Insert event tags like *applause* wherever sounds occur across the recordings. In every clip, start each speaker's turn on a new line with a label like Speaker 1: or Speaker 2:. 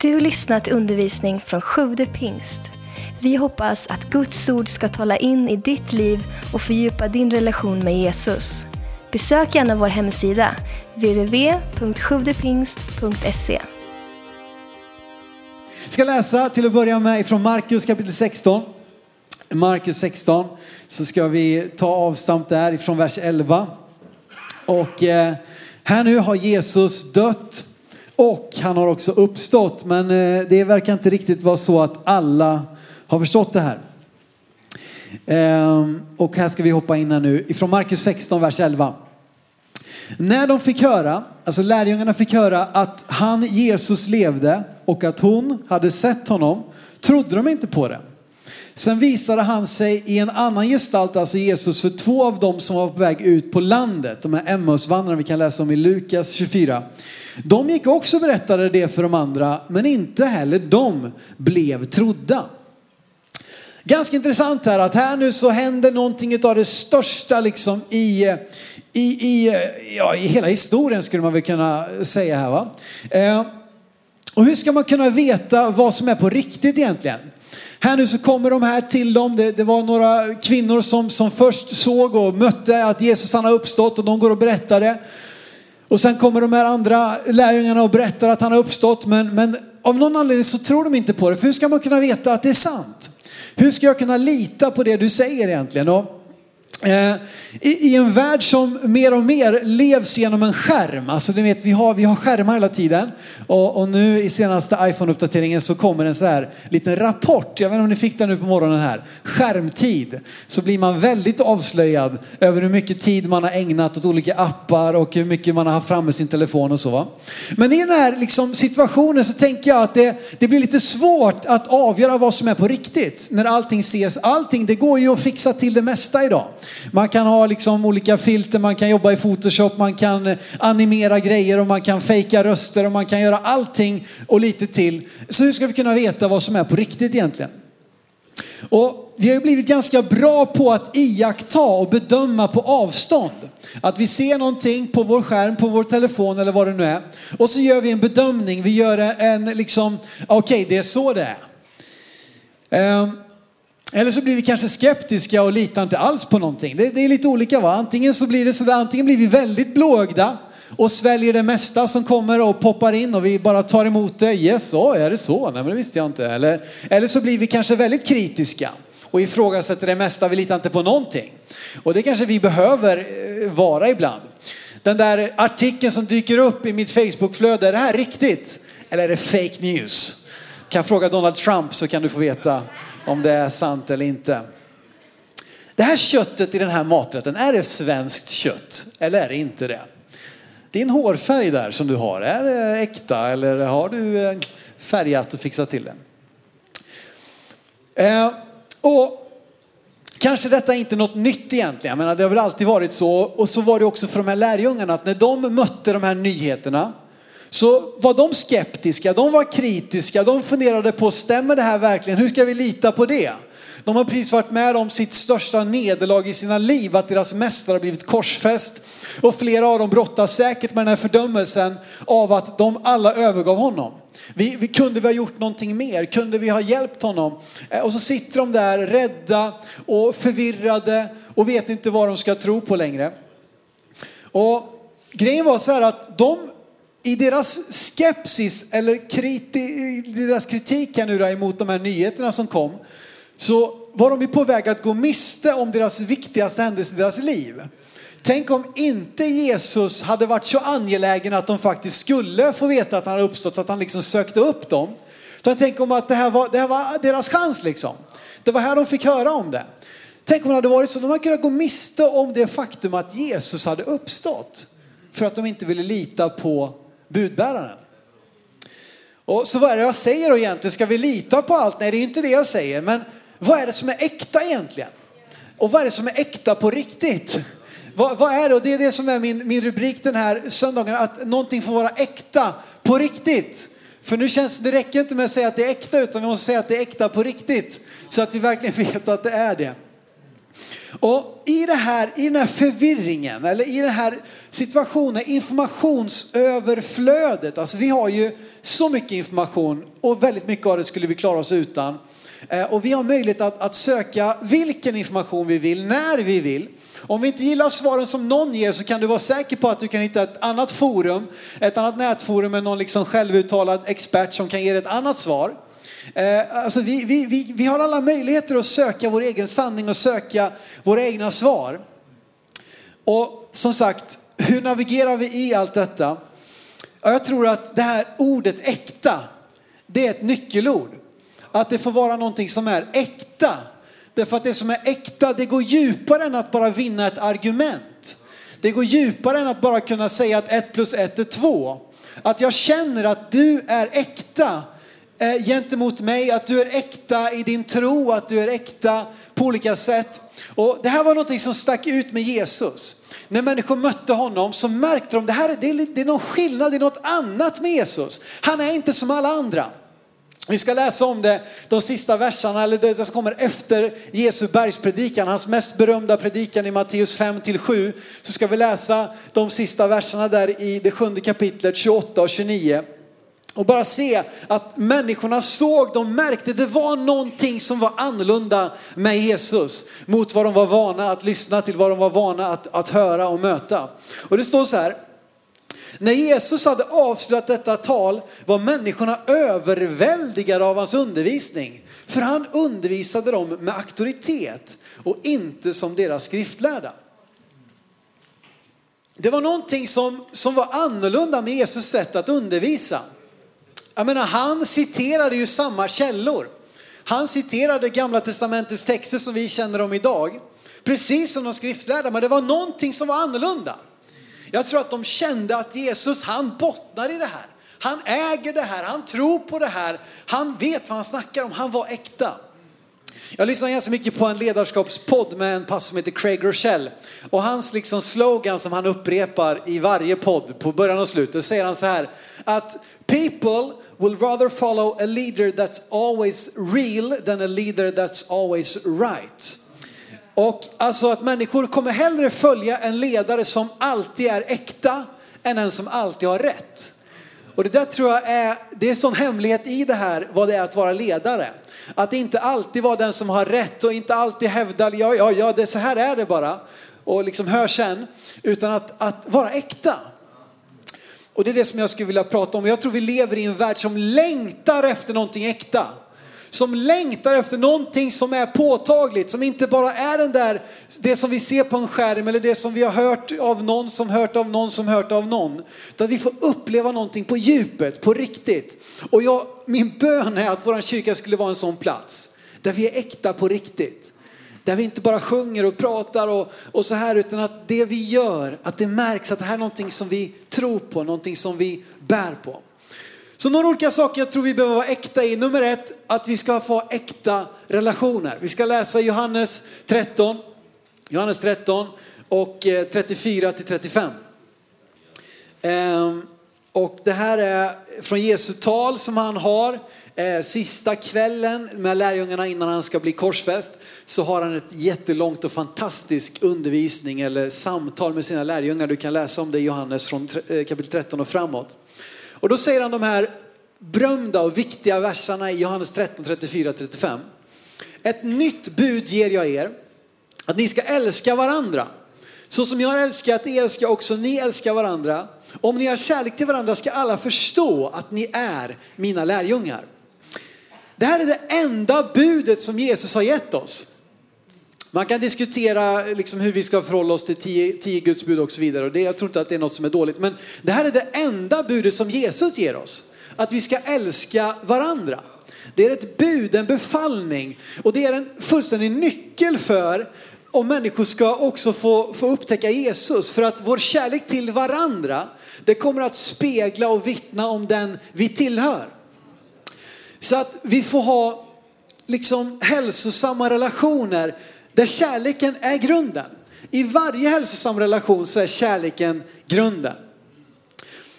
Speaker 1: Du har lyssnat till undervisning från Sjude pingst. Vi hoppas att Guds ord ska tala in i ditt liv och fördjupa din relation med Jesus. Besök gärna vår hemsida, www.sjuvdepingst.se.
Speaker 2: Jag ska läsa till att börja med från Markus kapitel 16. Markus 16 så ska vi ta avstamp där ifrån vers 11. Och eh, här nu har Jesus dött och han har också uppstått. Men eh, det verkar inte riktigt vara så att alla har förstått det här. Ehm, och här ska vi hoppa in här nu ifrån Markus 16, vers 11. När de fick höra, alltså lärjungarna fick höra att han Jesus levde och att hon hade sett honom, trodde de inte på det. Sen visade han sig i en annan gestalt, alltså Jesus, för två av dem som var på väg ut på landet. De här Emmausvandrarna vi kan läsa om i Lukas 24. De gick också och berättade det för de andra, men inte heller de blev trodda. Ganska intressant här att här nu så händer någonting av det största liksom i, i, i, ja, i hela historien skulle man väl kunna säga här va. Eh, och hur ska man kunna veta vad som är på riktigt egentligen? Här nu så kommer de här till dem. Det, det, var några kvinnor som, som först såg och mötte att Jesus han har uppstått och de går och berättar det. Och sen kommer de här andra lärjungarna och berättar att han har uppstått. Men, men av någon anledning så tror de inte på det. För hur ska man kunna veta att det är sant? Hur ska jag kunna lita på det du säger egentligen? Och Eh, I, en värld som mer och mer levs genom en skärm. Alltså ni vet, vi har, vi har skärmar hela tiden. Och, och nu i senaste iPhone-uppdateringen så kommer en så här liten rapport. Jag vet inte om ni fick den nu på morgonen här. Skärmtid. Så blir man väldigt avslöjad över hur mycket tid man har ägnat åt olika appar och hur mycket man har haft framme sin telefon och så. Va? Men i den här liksom, situationen så tänker jag att det, det blir lite svårt att avgöra vad som är på riktigt. När allting ses. Allting, det går ju att fixa till det mesta idag. Man kan ha liksom olika filter, man kan jobba i Photoshop, man kan animera grejer och man kan fejka röster och man kan göra allting och lite till. Så hur ska vi kunna veta vad som är på riktigt egentligen? Och vi har ju blivit ganska bra på att iaktta och bedöma på avstånd. Att vi ser någonting på vår skärm, på vår telefon eller vad det nu är. Och så gör vi en bedömning, vi gör en liksom, okej okay, det är så det är. Um, eller så blir vi kanske skeptiska och litar inte alls på någonting. Det, det är lite olika va. Antingen så blir det sådär, antingen blir vi väldigt blåögda och sväljer det mesta som kommer och poppar in och vi bara tar emot det. Yes, oh, är det så? Nej men det visste jag inte. Eller, eller så blir vi kanske väldigt kritiska och ifrågasätter det mesta, vi litar inte på någonting. Och det kanske vi behöver eh, vara ibland. Den där artikeln som dyker upp i mitt Facebookflöde, är det här riktigt? Eller är det fake news? Kan fråga Donald Trump så kan du få veta om det är sant eller inte. Det här köttet i den här maträtten, är det svenskt kött eller är det inte det? Din hårfärg där som du har, är det äkta eller har du färgat och fixat till det? Eh, och Kanske detta är inte något nytt egentligen, jag menar, det har väl alltid varit så. Och så var det också för de här lärjungarna att när de mötte de här nyheterna så var de skeptiska, de var kritiska, de funderade på, stämmer det här verkligen? Hur ska vi lita på det? De har precis varit med om sitt största nederlag i sina liv, att deras mästare har blivit korsfäst. Och flera av dem brottas säkert med den här fördömelsen av att de alla övergav honom. Vi, vi, kunde vi ha gjort någonting mer? Kunde vi ha hjälpt honom? Eh, och så sitter de där rädda och förvirrade och vet inte vad de ska tro på längre. Och grejen var så här att de i deras skepsis eller kriti, deras kritik här nu då emot de här nyheterna som kom så var de ju på väg att gå miste om deras viktigaste händelse i deras liv. Tänk om inte Jesus hade varit så angelägen att de faktiskt skulle få veta att han hade uppstått så att han liksom sökte upp dem. Utan tänk om att det här var, det här var deras chans liksom. Det var här de fick höra om det. Tänk om det hade varit så, de hade kunnat gå miste om det faktum att Jesus hade uppstått. För att de inte ville lita på budbäraren. Och så vad är det jag säger då egentligen? Ska vi lita på allt? Nej, det är inte det jag säger. Men vad är det som är äkta egentligen? Och vad är det som är äkta på riktigt? Vad, vad är det? Och det är det som är min, min rubrik den här söndagen, att någonting får vara äkta på riktigt. För nu känns det räcker inte med att säga att det är äkta, utan vi måste säga att det är äkta på riktigt. Så att vi verkligen *laughs* vet att det är det. Och i, det här, i den här förvirringen, eller i den här situationen, informationsöverflödet. Alltså vi har ju så mycket information och väldigt mycket av det skulle vi klara oss utan. Eh, och vi har möjlighet att, att söka vilken information vi vill, när vi vill. Om vi inte gillar svaren som någon ger så kan du vara säker på att du kan hitta ett annat forum, ett annat nätforum med någon liksom självuttalad expert som kan ge dig ett annat svar. Eh, alltså vi, vi, vi, vi har alla möjligheter att söka vår egen sanning och söka våra egna svar. Och som sagt, hur navigerar vi i allt detta? Jag tror att det här ordet äkta, det är ett nyckelord. Att det får vara någonting som är äkta. Därför att det som är äkta, det går djupare än att bara vinna ett argument. Det går djupare än att bara kunna säga att ett plus ett är två. Att jag känner att du är äkta Eh, gentemot mig, att du är äkta i din tro, att du är äkta på olika sätt. Och det här var någonting som stack ut med Jesus. När människor mötte honom så märkte de, det här det är, det är någon skillnad, det är något annat med Jesus. Han är inte som alla andra. Vi ska läsa om det, de sista verserna, eller det som kommer efter Jesu bergspredikan, hans mest berömda predikan i Matteus 5-7. Så ska vi läsa de sista verserna där i det sjunde kapitlet, 28 och 29. Och bara se att människorna såg, de märkte, det var någonting som var annorlunda med Jesus mot vad de var vana att lyssna till, vad de var vana att, att höra och möta. Och det står så här, när Jesus hade avslutat detta tal var människorna överväldigade av hans undervisning. För han undervisade dem med auktoritet och inte som deras skriftlärda. Det var någonting som, som var annorlunda med Jesus sätt att undervisa. Jag menar, han citerade ju samma källor. Han citerade gamla testamentets texter som vi känner dem idag. Precis som de skriftlärda, men det var någonting som var annorlunda. Jag tror att de kände att Jesus, han bottnar i det här. Han äger det här, han tror på det här, han vet vad han snackar om, han var äkta. Jag lyssnar ganska mycket på en ledarskapspodd med en pastor som heter Craig Rochelle. Och hans liksom slogan som han upprepar i varje podd på början och slutet säger han så här att people will rather follow a leader that's always real than a leader that's always right. Och alltså att människor kommer hellre följa en ledare som alltid är äkta än en som alltid har rätt. Och det där tror jag är, det är en sån hemlighet i det här, vad det är att vara ledare. Att inte alltid vara den som har rätt och inte alltid hävda, ja, ja, ja, det, så här är det bara. Och liksom hör sen. Utan att, att vara äkta. Och det är det som jag skulle vilja prata om. Jag tror vi lever i en värld som längtar efter någonting äkta som längtar efter någonting som är påtagligt, som inte bara är den där, det som vi ser på en skärm eller det som vi har hört av någon som hört av någon som hört av någon. Utan vi får uppleva någonting på djupet, på riktigt. Och jag, min bön är att vår kyrka skulle vara en sån plats där vi är äkta på riktigt. Där vi inte bara sjunger och pratar och, och så här utan att det vi gör, att det märks att det här är någonting som vi tror på, någonting som vi bär på. Så några olika saker jag tror vi behöver vara äkta i. Nummer ett, att vi ska få äkta relationer. Vi ska läsa Johannes 13, Johannes 13 och eh, 34 till 35. Ehm, och det här är från Jesu tal som han har Eh, sista kvällen med lärjungarna innan han ska bli korsfäst. Så har han ett jättelångt och fantastisk undervisning eller samtal med sina lärjungar. Du kan läsa om det i Johannes från eh, kapitel 13 och framåt. Och då säger han de här berömda och viktiga verserna i Johannes 13, 34, 35. Ett nytt bud ger jag er, att ni ska älska varandra. Så som jag har älskat er ska också ni älska varandra. Om ni har kärlek till varandra ska alla förstå att ni är mina lärjungar. Det här är det enda budet som Jesus har gett oss. Man kan diskutera liksom hur vi ska förhålla oss till tio, tio Guds bud och så vidare. Och det, jag tror inte att det är något som är dåligt. Men det här är det enda budet som Jesus ger oss. Att vi ska älska varandra. Det är ett bud, en befallning. Och det är en fullständig nyckel för om människor ska också få, få upptäcka Jesus. För att vår kärlek till varandra, det kommer att spegla och vittna om den vi tillhör. Så att vi får ha liksom hälsosamma relationer där kärleken är grunden. I varje hälsosam relation så är kärleken grunden.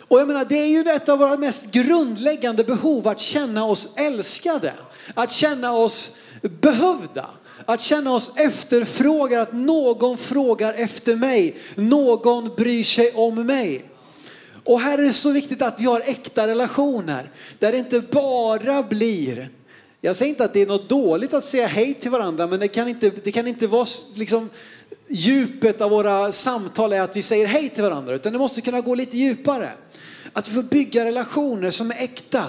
Speaker 2: Och jag menar, det är ju ett av våra mest grundläggande behov att känna oss älskade. Att känna oss behövda. att känna oss efterfrågade, att någon frågar efter mig, någon bryr sig om mig. Och här är det så viktigt att vi har äkta relationer där det inte bara blir jag säger inte att det är något dåligt att säga hej till varandra, men det kan inte, det kan inte vara liksom djupet av våra samtal är att vi säger hej till varandra, utan det måste kunna gå lite djupare. Att vi får bygga relationer som är äkta.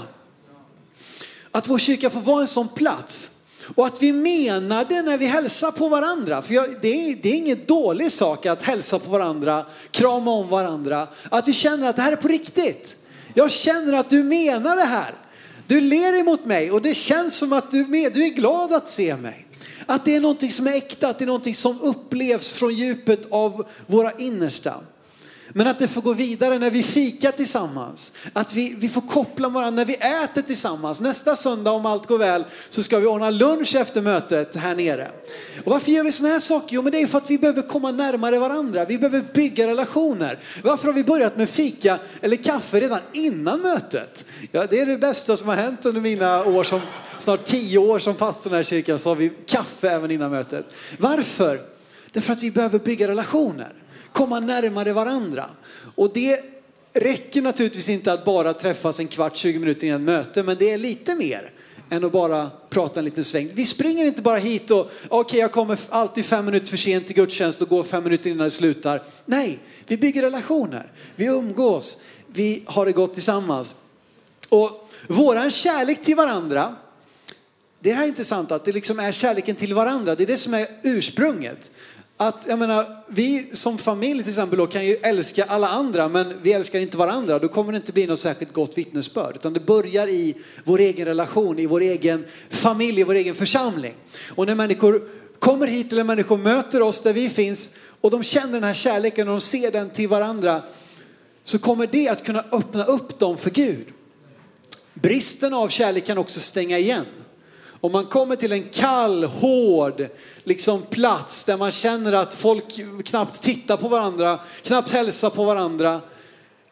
Speaker 2: Att vår kyrka får vara en sån plats. Och att vi menar det när vi hälsar på varandra. För jag, det, är, det är ingen dålig sak att hälsa på varandra, krama om varandra. Att vi känner att det här är på riktigt. Jag känner att du menar det här. Du ler emot mig och det känns som att du, med, du är glad att se mig. Att det är någonting som är äkta, att det är någonting som upplevs från djupet av våra innersta. Men att det får gå vidare när vi fikar tillsammans. Att vi, vi får koppla varandra när vi äter tillsammans. Nästa söndag om allt går väl så ska vi ordna lunch efter mötet här nere. Och varför gör vi sådana här saker? Jo men det är för att vi behöver komma närmare varandra. Vi behöver bygga relationer. Varför har vi börjat med fika eller kaffe redan innan mötet? Ja, det är det bästa som har hänt under mina år som, snart tio år som pastor i den här kyrkan så har vi kaffe även innan mötet. Varför? Därför att vi behöver bygga relationer komma närmare varandra. Och det räcker naturligtvis inte att bara träffas en kvart, 20 minuter innan möte, men det är lite mer än att bara prata en liten sväng. Vi springer inte bara hit och okej, okay, jag kommer alltid fem minuter för sent till gudstjänst och går fem minuter innan det slutar. Nej, vi bygger relationer. Vi umgås. Vi har det gott tillsammans. Och våran kärlek till varandra, det här är intressant att det liksom är kärleken till varandra. Det är det som är ursprunget. Att, jag menar, vi som familj till exempel kan ju älska alla andra men vi älskar inte varandra. Då kommer det inte bli något särskilt gott vittnesbörd. Utan det börjar i vår egen relation, i vår egen familj, i vår egen församling. Och när människor kommer hit eller människor möter oss där vi finns och de känner den här kärleken och de ser den till varandra så kommer det att kunna öppna upp dem för Gud. Bristen av kärlek kan också stänga igen. Om man kommer till en kall, hård liksom plats där man känner att folk knappt tittar på varandra, knappt hälsar på varandra.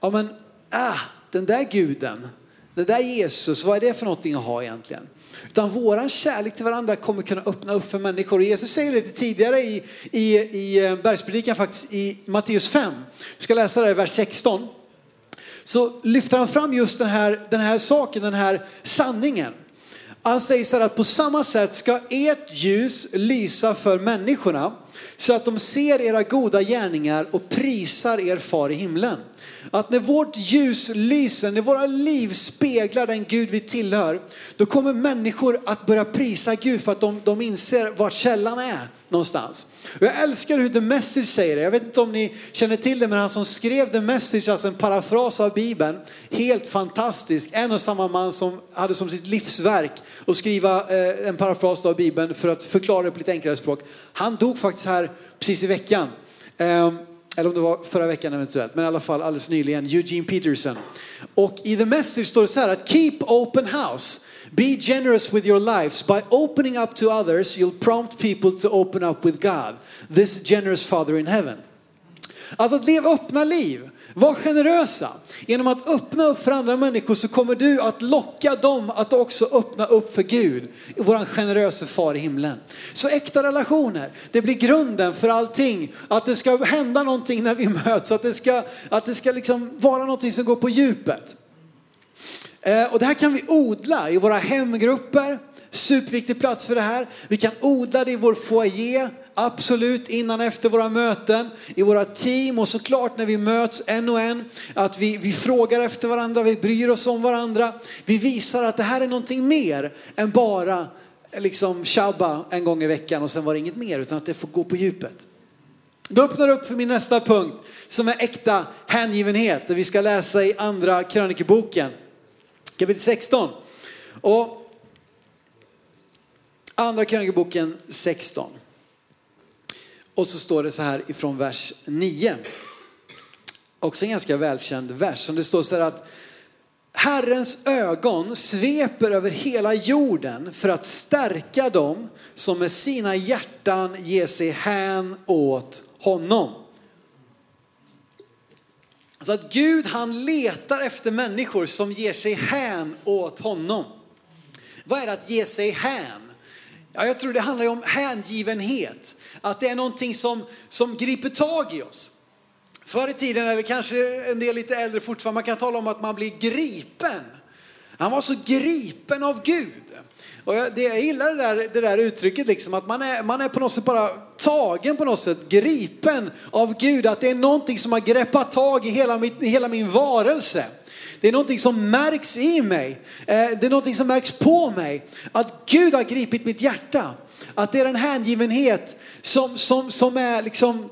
Speaker 2: Ja men, äh, den där guden, den där Jesus, vad är det för någonting att ha egentligen? Utan våran kärlek till varandra kommer kunna öppna upp för människor. Och Jesus säger lite tidigare i, i, i eh, bergspredikan faktiskt i Matteus 5. Vi ska läsa det i vers 16. Så lyfter han fram just den här, den här saken, den här sanningen. Han säger så här att på samma sätt ska ert ljus lysa för människorna så att de ser era goda gärningar och prisar er far i himlen. Att när vårt ljus lyser, när våra liv speglar den Gud vi tillhör, då kommer människor att börja prisa Gud för att de, de inser vart källan är någonstans. Jag älskar hur The Message säger det. Jag vet inte om ni känner till det, men han som skrev The Message, alltså en parafras av Bibeln, helt fantastisk. En och samma man som hade som sitt livsverk att skriva eh, en parafras av Bibeln för att förklara det på lite enklare språk. Han dog faktiskt här precis i veckan. Ehm, eller om det var förra veckan eventuellt, men i alla fall alldeles nyligen, Eugene Peterson. Och i The Message står det så här att keep open house. Be generous with your lives. By opening up to others you'll prompt people to open up with God, this generous father in heaven. Alltså att leva öppna liv, var generösa. Genom att öppna upp för andra människor så kommer du att locka dem att också öppna upp för Gud, vår generösa far i himlen. Så äkta relationer, det blir grunden för allting. Att det ska hända någonting när vi möts, att det ska, att det ska liksom vara någonting som går på djupet. Eh, och det här kan vi odla i våra hemgrupper, superviktig plats för det här. Vi kan odla det i vår foyer, absolut innan och efter våra möten, i våra team och såklart när vi möts en och en. Att vi, vi frågar efter varandra, vi bryr oss om varandra. Vi visar att det här är någonting mer än bara liksom shabba en gång i veckan och sen var det inget mer utan att det får gå på djupet. Då öppnar det upp för min nästa punkt som är äkta hängivenhet. Det vi ska läsa i andra krönikeboken kapitel 16. Och andra krönikeboken 16. Och så står det så här ifrån vers 9. Också en ganska välkänd vers som det står så här att Herrens ögon sveper över hela jorden för att stärka dem som med sina hjärtan ger sig hän åt honom. Alltså att Gud han letar efter människor som ger sig hän åt honom. Vad är det att ge sig hän? Ja, jag tror det handlar om hängivenhet. Att det är någonting som, som griper tag i oss. Förr i tiden, eller kanske en del lite äldre fortfarande, man kan tala om att man blir gripen. Han var så gripen av Gud. Och jag, det, jag gillar det där, det där uttrycket, liksom, att man är, man är på något sätt bara tagen på något sätt, gripen av Gud. Att det är någonting som har greppat tag i hela, mitt, hela min varelse. Det är någonting som märks i mig. Eh, det är någonting som märks på mig. Att Gud har gripit mitt hjärta. Att det är en hängivenhet som, som, som är liksom,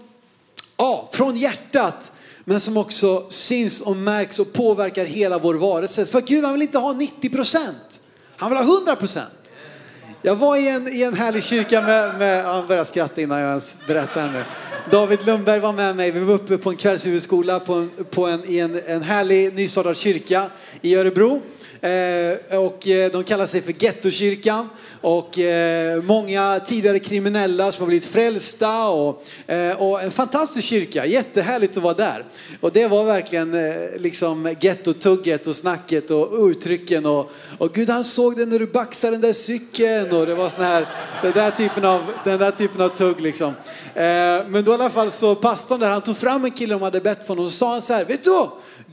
Speaker 2: ja, från hjärtat. Men som också syns och märks och påverkar hela vår varelse. För Gud han vill inte ha 90 procent. Han vill ha 100 procent. Jag var i en, i en härlig kyrka med, med, han började skratta innan jag ens berättar nu. David Lundberg var med mig, vi var uppe på en kvällshuvudskola på en, på en, i en, en härlig nystartad kyrka i Örebro. Eh, och eh, de kallar sig för Gettokyrkan. Och eh, många tidigare kriminella som har blivit frälsta. Och, eh, och en fantastisk kyrka, jättehärligt att vara där. Och det var verkligen eh, liksom gettotugget och snacket och uttrycken. Och, och Gud han såg det när du baxade den där cykeln. Och det var sån här, den där typen av, den där typen av tugg liksom. Eh, men då i alla fall så pastorn där, han tog fram en kille de hade bett för honom och sa han så här, vet du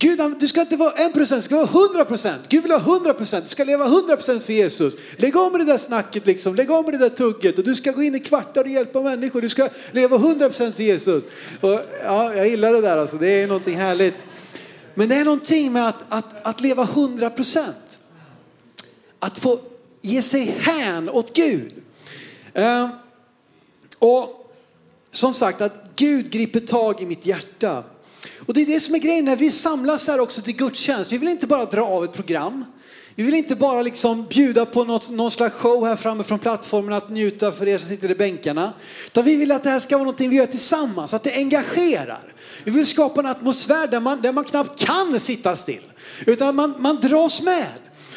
Speaker 2: Gud, du ska inte vara en procent, du ska vara hundra procent. Gud vill ha hundra procent, du ska leva hundra procent för Jesus. Lägg om med det där snacket liksom, lägg om med det där tugget och du ska gå in i kvartar och hjälpa människor. Du ska leva hundra procent för Jesus. Och, ja, jag gillar det där alltså, det är någonting härligt. Men det är någonting med att, att, att leva hundra procent. Att få ge sig hän åt Gud. Uh, och som sagt att Gud griper tag i mitt hjärta. Och det är det som är grejen när vi samlas här också till gudstjänst. Vi vill inte bara dra av ett program. Vi vill inte bara liksom bjuda på något, någon slags show här framme från plattformen att njuta för er som sitter i bänkarna. Utan vi vill att det här ska vara någonting vi gör tillsammans, att det engagerar. Vi vill skapa en atmosfär där man, där man knappt kan sitta still. Utan att man, man dras med.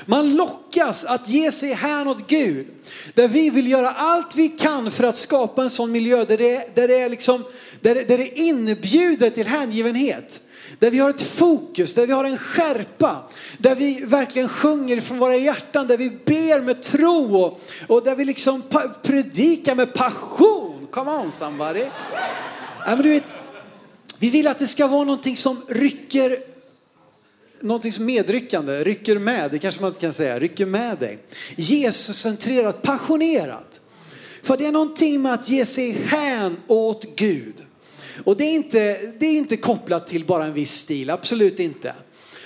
Speaker 2: Man lockas att ge sig hän åt Gud. Där vi vill göra allt vi kan för att skapa en sån miljö där det, där det är liksom där, där det inbjuder till hängivenhet. Där vi har ett fokus, där vi har en skärpa, där vi verkligen sjunger från våra hjärtan, där vi ber med tro och, och där vi liksom predikar med passion. Come on somebody. Ja, men du vet, vi vill att det ska vara någonting som rycker, någonting som medryckande, rycker med, det kanske man inte kan säga, rycker med dig. Jesus-centrerat, passionerat. För det är någonting med att ge sig hän åt Gud. Och det är, inte, det är inte kopplat till bara en viss stil, absolut inte.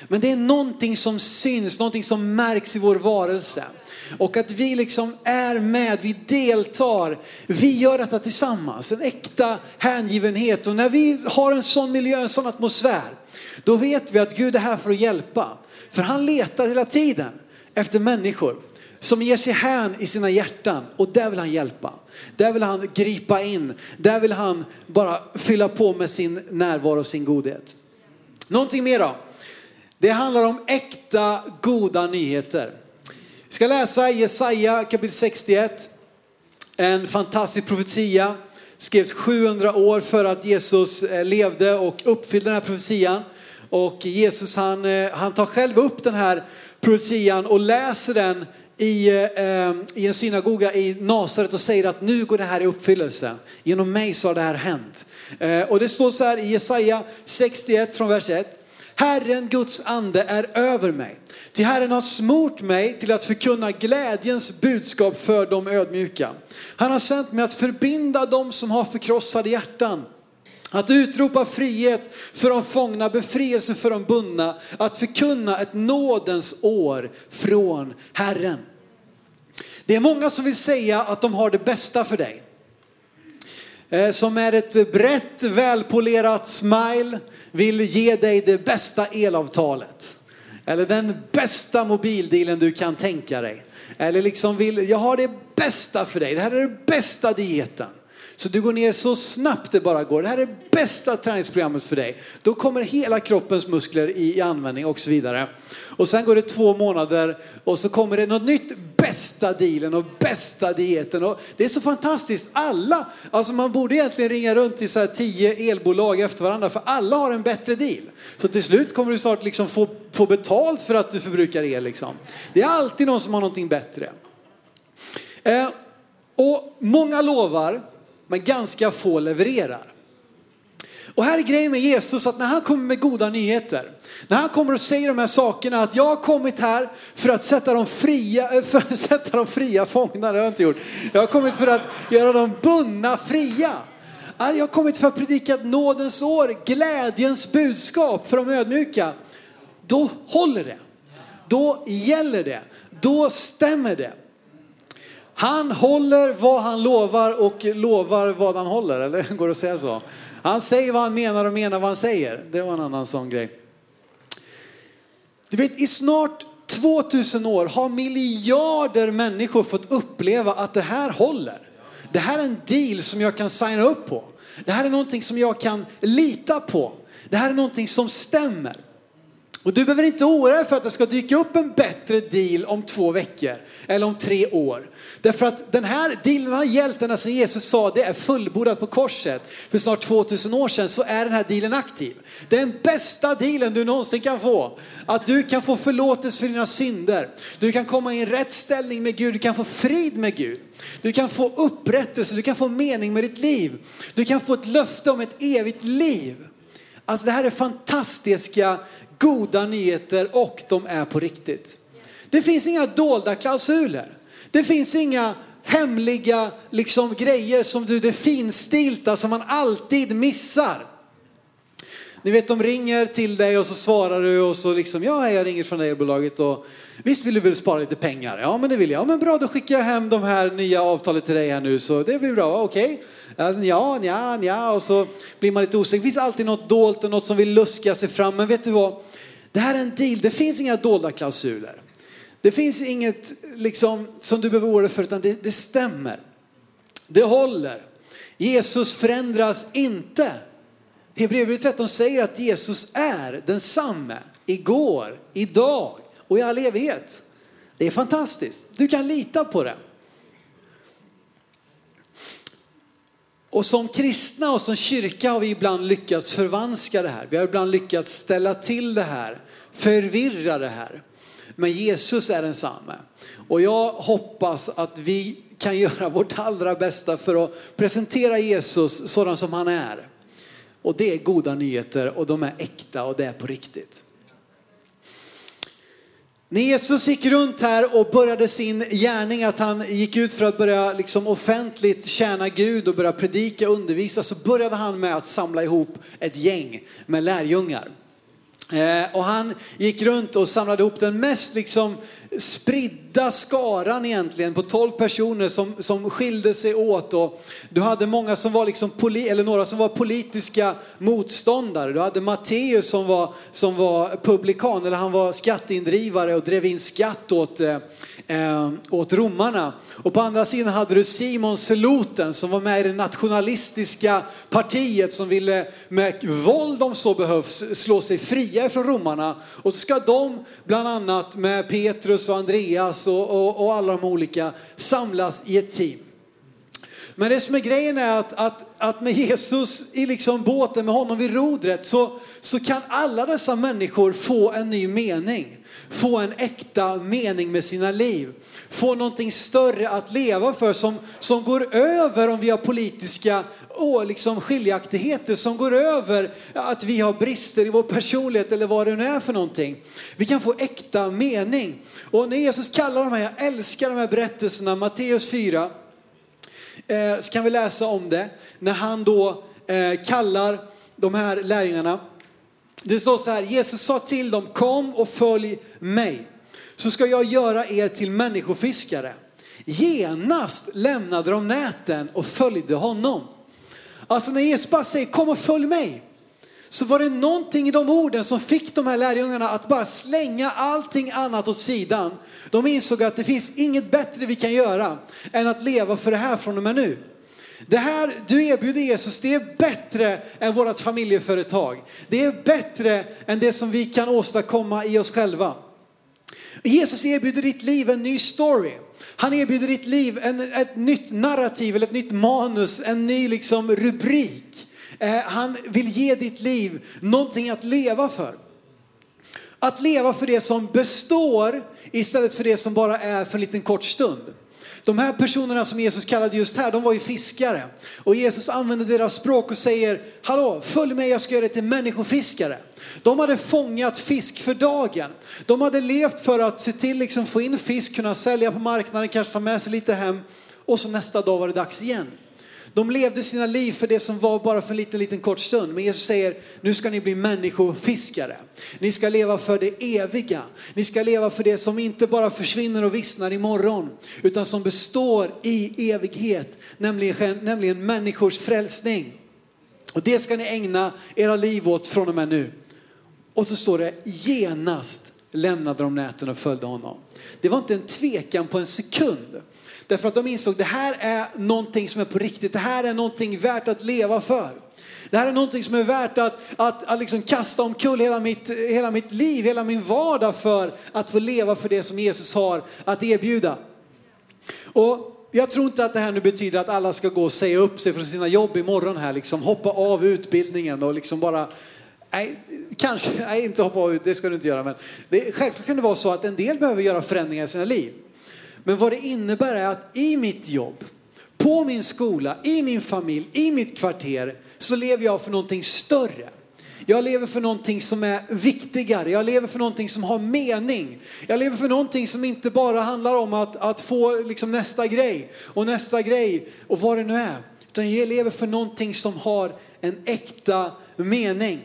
Speaker 2: Men det är någonting som syns, någonting som märks i vår varelse. Och att vi liksom är med, vi deltar, vi gör detta tillsammans. En äkta hängivenhet. Och när vi har en sån miljö, en sån atmosfär, då vet vi att Gud är här för att hjälpa. För han letar hela tiden efter människor som ger sig hän i sina hjärtan och där vill han hjälpa. Där vill han gripa in. Där vill han bara fylla på med sin närvaro och sin godhet. Någonting mer då? Det handlar om äkta goda nyheter. Vi ska läsa Jesaja kapitel 61. En fantastisk profetia. Skrevs 700 år före att Jesus eh, levde och uppfyllde den här profetian. Och Jesus han, eh, han tar själv upp den här profetian och läser den i, eh, eh, i en synagoga i Nasaret och säger att nu går det här i uppfyllelse. Genom mig så har det här hänt. Eh, och det står så här i Jesaja 61 från vers 1. Herren Guds ande är över mig. Till Herren har smort mig till att förkunna glädjens budskap för de ödmjuka. Han har sänt mig att förbinda dem som har förkrossade hjärtan att utropa frihet för de fångna, befrielse för de bundna, att förkunna ett nådens år från Herren. Det är många som vill säga att de har det bästa för dig. Eh, som är ett brett, välpolerat smile vill ge dig det bästa elavtalet. Eller den bästa mobildealen du kan tänka dig. Eller liksom vill, jag har det bästa för dig, det här är den bästa dieten. Så du går ner så snabbt det bara går. Det här är det bästa träningsprogrammet för dig. Då kommer hela kroppens muskler i, i användning och så vidare. Och sen går det två månader och så kommer det något nytt bästa dealen och bästa dieten. Och det är så fantastiskt. Alla, alltså man borde egentligen ringa runt till så här tio elbolag efter varandra för alla har en bättre deal. Så till slut kommer du snart liksom få, få betalt för att du förbrukar el liksom. Det är alltid någon som har någonting bättre. Eh, Och många lovar, men ganska få levererar. Och här är grejen med Jesus att när han kommer med goda nyheter, när han kommer och säger de här sakerna att jag har kommit här för att sätta de fria, eh, för att *laughs* sätta de fria fångna, det har jag inte gjort. Jag har kommit för att göra de bundna fria. Jag har kommit för att predika nådens år, glädjens budskap för de ödmjuka. Då håller det. Då gäller det. Då stämmer det. Han håller vad han lovar och lovar vad han håller, eller går det att säga så? Han säger vad han menar och menar vad han säger. Det var en annan sån grej. Du vet, i snart 2000 år har miljarder människor fått uppleva att det här håller. Det här är en deal som jag kan signa upp på. Det här är någonting som jag kan lita på. Det här är någonting som stämmer. Och du behöver inte oroa dig för att det ska dyka upp en bättre deal om två veckor eller om tre år. Därför att den här dealen har gällt ända sedan Jesus sa det är fullbordat på korset för snart 2000 år sedan så är den här dealen aktiv. Det är den bästa dealen du någonsin kan få. Att du kan få förlåtelse för dina synder. Du kan komma i en rätt ställning med Gud, du kan få frid med Gud. Du kan få upprättelse, du kan få mening med ditt liv. Du kan få ett löfte om ett evigt liv. Alltså det här är fantastiska goda nyheter och de är på riktigt. Det finns inga dolda klausuler. Det finns inga hemliga liksom, grejer som du, det finstilta som man alltid missar. Ni vet de ringer till dig och så svarar du och så liksom, ja jag ringer från elbolaget och visst vill du väl spara lite pengar? Ja men det vill jag. Ja men bra då skickar jag hem de här nya avtalet till dig här nu så det blir bra, okej. Okay. Alltså, ja, ja, ja och så blir man lite osäker. Det finns alltid något dolt och något som vill luska sig fram men vet du vad? Det här är en deal, det finns inga dolda klausuler. Det finns inget liksom, som du behöver oroa dig för utan det, det stämmer. Det håller. Jesus förändras inte. Hebreerbrevet 13 säger att Jesus är densamme igår, idag och i all evighet. Det är fantastiskt. Du kan lita på det. Och som kristna och som kyrka har vi ibland lyckats förvanska det här. Vi har ibland lyckats ställa till det här, förvirra det här. Men Jesus är densamme. Och jag hoppas att vi kan *laughs* göra vårt allra bästa för att presentera Jesus sådan som han är. Och det är goda nyheter och de är äkta och det är på riktigt. När Jesus gick runt här och började sin gärning, att han gick ut för att börja liksom offentligt tjäna Gud och börja predika och undervisa, så började han med att samla ihop ett gäng med lärjungar. Eh, och han gick runt och samlade ihop den mest liksom spridda skaran egentligen på 12 personer som, som skilde sig åt. Och du hade många som var liksom poli, eller några som var politiska motståndare. Du hade Matteus som var, som var publikan, eller han var skatteindrivare och drev in skatt åt, eh, eh, åt romarna. Och på andra sidan hade du Simon Seloten som var med i det nationalistiska partiet som ville med våld om så behövs slå sig fria från romarna. Och så ska de bland annat med Petrus och Andreas och, och, och alla de olika samlas i ett team. Men det som är grejen är att, att, att med Jesus i liksom båten, med honom vid rodret, så, så kan alla dessa människor få en ny mening. Få en äkta mening med sina liv. Få någonting större att leva för som, som går över om vi har politiska och liksom skiljaktigheter som går över att vi har brister i vår personlighet eller vad det nu är för någonting. Vi kan få äkta mening. Och när Jesus kallar de här, jag älskar de här berättelserna, Matteus 4, eh, så kan vi läsa om det. När han då eh, kallar de här lärjungarna. Det står så här, Jesus sa till dem, kom och följ mig. Så ska jag göra er till människofiskare. Genast lämnade de näten och följde honom. Alltså när Jesus bara säger kom och följ mig. Så var det någonting i de orden som fick de här lärjungarna att bara slänga allting annat åt sidan. De insåg att det finns inget bättre vi kan göra än att leva för det här från och med nu. Det här du erbjuder Jesus, det är bättre än vårt familjeföretag. Det är bättre än det som vi kan åstadkomma i oss själva. Jesus erbjuder ditt liv en ny story. Han erbjuder ditt liv en, ett nytt narrativ eller ett nytt manus, en ny liksom rubrik. Eh, han vill ge ditt liv någonting att leva för. Att leva för det som består istället för det som bara är för en liten kort stund. De här personerna som Jesus kallade just här, de var ju fiskare. Och Jesus använde deras språk och säger, hallå, följ mig, jag ska göra dig till människofiskare. De hade fångat fisk för dagen. De hade levt för att se till liksom få in fisk, kunna sälja på marknaden, kanske ta med sig lite hem. Och så nästa dag var det dags igen. De levde sina liv för det som var bara för en liten, liten kort stund. Men Jesus säger, nu ska ni bli människofiskare. Ni ska leva för det eviga. Ni ska leva för det som inte bara försvinner och vissnar imorgon, utan som består i evighet, nämligen, nämligen människors frälsning. Och det ska ni ägna era liv åt från och med nu. Och så står det, genast lämnade de näten och följde honom. Det var inte en tvekan på en sekund. Därför att de insåg det här är någonting som är på riktigt. Det här är någonting värt att leva för. Det här är någonting som är värt att, att, att liksom kasta omkull hela mitt, hela mitt liv, hela min vardag för att få leva för det som Jesus har att erbjuda. Och jag tror inte att det här nu betyder att alla ska gå och säga upp sig från sina jobb imorgon här, liksom hoppa av utbildningen och liksom bara Nej, kanske, nej inte hoppa av, det ska du inte göra. Men det, självklart kan det vara så att en del behöver göra förändringar i sina liv. Men vad det innebär är att i mitt jobb, på min skola, i min familj, i mitt kvarter så lever jag för någonting större. Jag lever för någonting som är viktigare. Jag lever för någonting som har mening. Jag lever för någonting som inte bara handlar om att, att få liksom nästa grej och nästa grej och vad det nu är. Utan jag lever för någonting som har en äkta mening.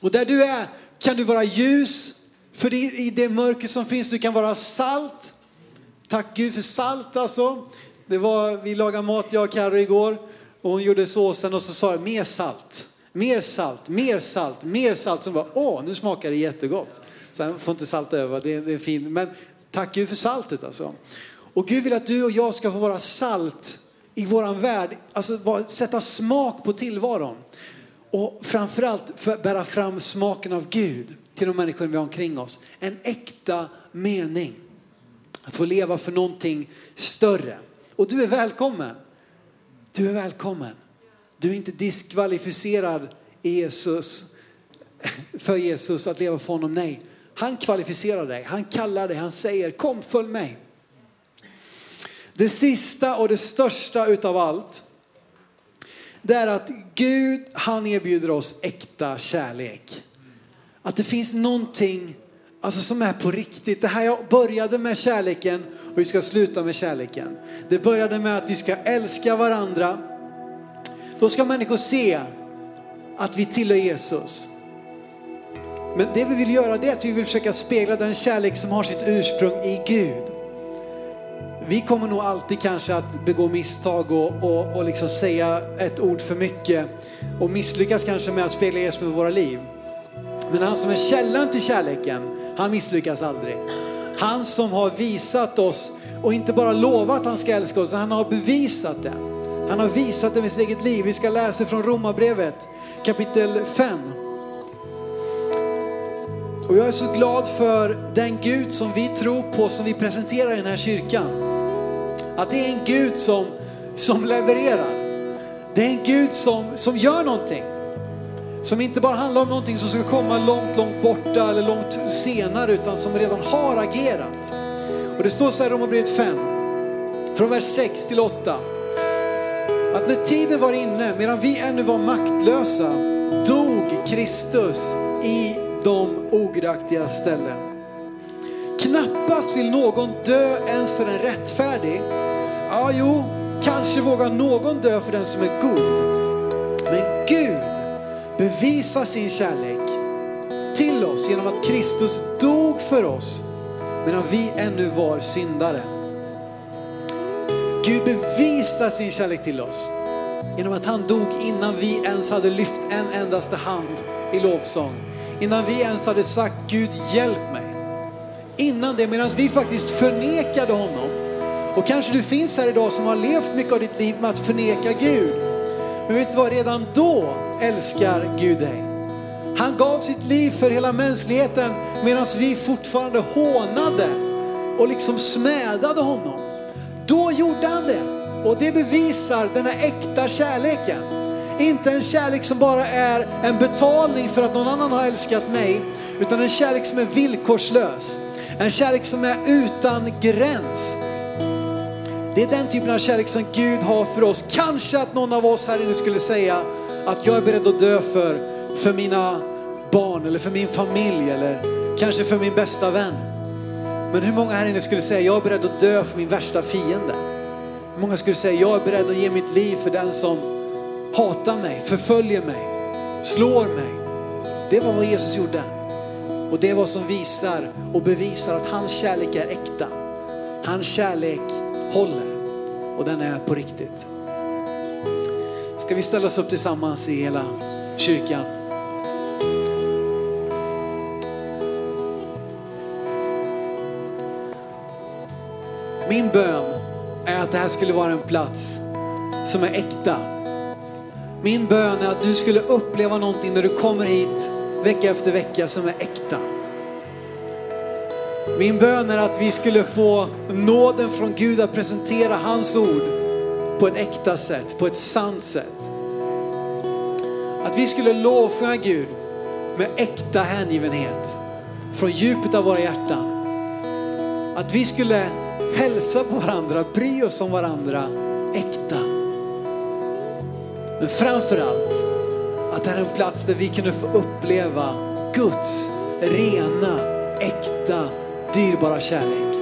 Speaker 2: Och där du är kan du vara ljus för i det mörker som finns. Du kan vara salt. Tack Gud för salt alltså. Det var, vi lagade mat jag och Carro igår och hon gjorde såsen och så sa jag mer salt, mer salt, mer salt, mer salt. Så hon bara, åh nu smakar det jättegott. Sen får inte salt över, det, det är fint. Men tack Gud för saltet alltså. Och Gud vill att du och jag ska få vara salt i våran värld, alltså sätta smak på tillvaron. Och framförallt för bära fram smaken av Gud till de människor vi har omkring oss. En äkta mening. Att få leva för någonting större. Och du är välkommen. Du är välkommen. Du är inte diskvalificerad Jesus, för Jesus att leva för honom. Nej, han kvalificerar dig. Han kallar dig. Han säger kom följ mig. Det sista och det största utav allt det är att Gud han erbjuder oss äkta kärlek. Att det finns någonting alltså, som är på riktigt. Det här jag började med kärleken och vi ska sluta med kärleken. Det började med att vi ska älska varandra. Då ska människor se att vi tillhör Jesus. Men det vi vill göra det är att vi vill försöka spegla den kärlek som har sitt ursprung i Gud. Vi kommer nog alltid kanske att begå misstag och, och, och liksom säga ett ord för mycket och misslyckas kanske med att spegla Jesus med våra liv. Men han som är källan till kärleken, han misslyckas aldrig. Han som har visat oss och inte bara lovat att han ska älska oss, han har bevisat det. Han har visat det med sitt eget liv. Vi ska läsa från Romarbrevet kapitel 5. Och jag är så glad för den Gud som vi tror på, som vi presenterar i den här kyrkan. Att det är en Gud som, som levererar. Det är en Gud som, som gör någonting. Som inte bara handlar om någonting som ska komma långt, långt borta eller långt senare utan som redan har agerat. Och det står så här i Romarbrevet 5, från vers 6 till 8. Att när tiden var inne, medan vi ännu var maktlösa, dog Kristus i de ogudaktiga ställen. Knappast vill någon dö ens för en rättfärdig. Ja, jo, kanske vågar någon dö för den som är god. Men Gud bevisar sin kärlek till oss genom att Kristus dog för oss medan vi ännu var syndare. Gud bevisar sin kärlek till oss genom att han dog innan vi ens hade lyft en endaste hand i lovsång. Innan vi ens hade sagt Gud hjälp mig innan det medan vi faktiskt förnekade honom. Och kanske du finns här idag som har levt mycket av ditt liv med att förneka Gud. Men vet du vad, redan då älskar Gud dig. Han gav sitt liv för hela mänskligheten medan vi fortfarande hånade och liksom smädade honom. Då gjorde han det. Och det bevisar den här äkta kärleken. Inte en kärlek som bara är en betalning för att någon annan har älskat mig, utan en kärlek som är villkorslös. En kärlek som är utan gräns. Det är den typen av kärlek som Gud har för oss. Kanske att någon av oss här inne skulle säga att jag är beredd att dö för, för mina barn eller för min familj eller kanske för min bästa vän. Men hur många här inne skulle säga jag är beredd att dö för min värsta fiende? Hur många skulle säga jag är beredd att ge mitt liv för den som hatar mig, förföljer mig, slår mig? Det var vad Jesus gjorde. Och det är vad som visar och bevisar att hans kärlek är äkta. Hans kärlek håller och den är på riktigt. Ska vi ställa oss upp tillsammans i hela kyrkan? Min bön är att det här skulle vara en plats som är äkta. Min bön är att du skulle uppleva någonting när du kommer hit vecka efter vecka som är äkta. Min bön är att vi skulle få nåden från Gud att presentera hans ord på ett äkta sätt, på ett sant sätt. Att vi skulle lovsjunga Gud med äkta hängivenhet från djupet av våra hjärtan. Att vi skulle hälsa på varandra, bry oss om varandra äkta. Men framför allt att det här är en plats där vi kunde få uppleva Guds rena, äkta, dyrbara kärlek.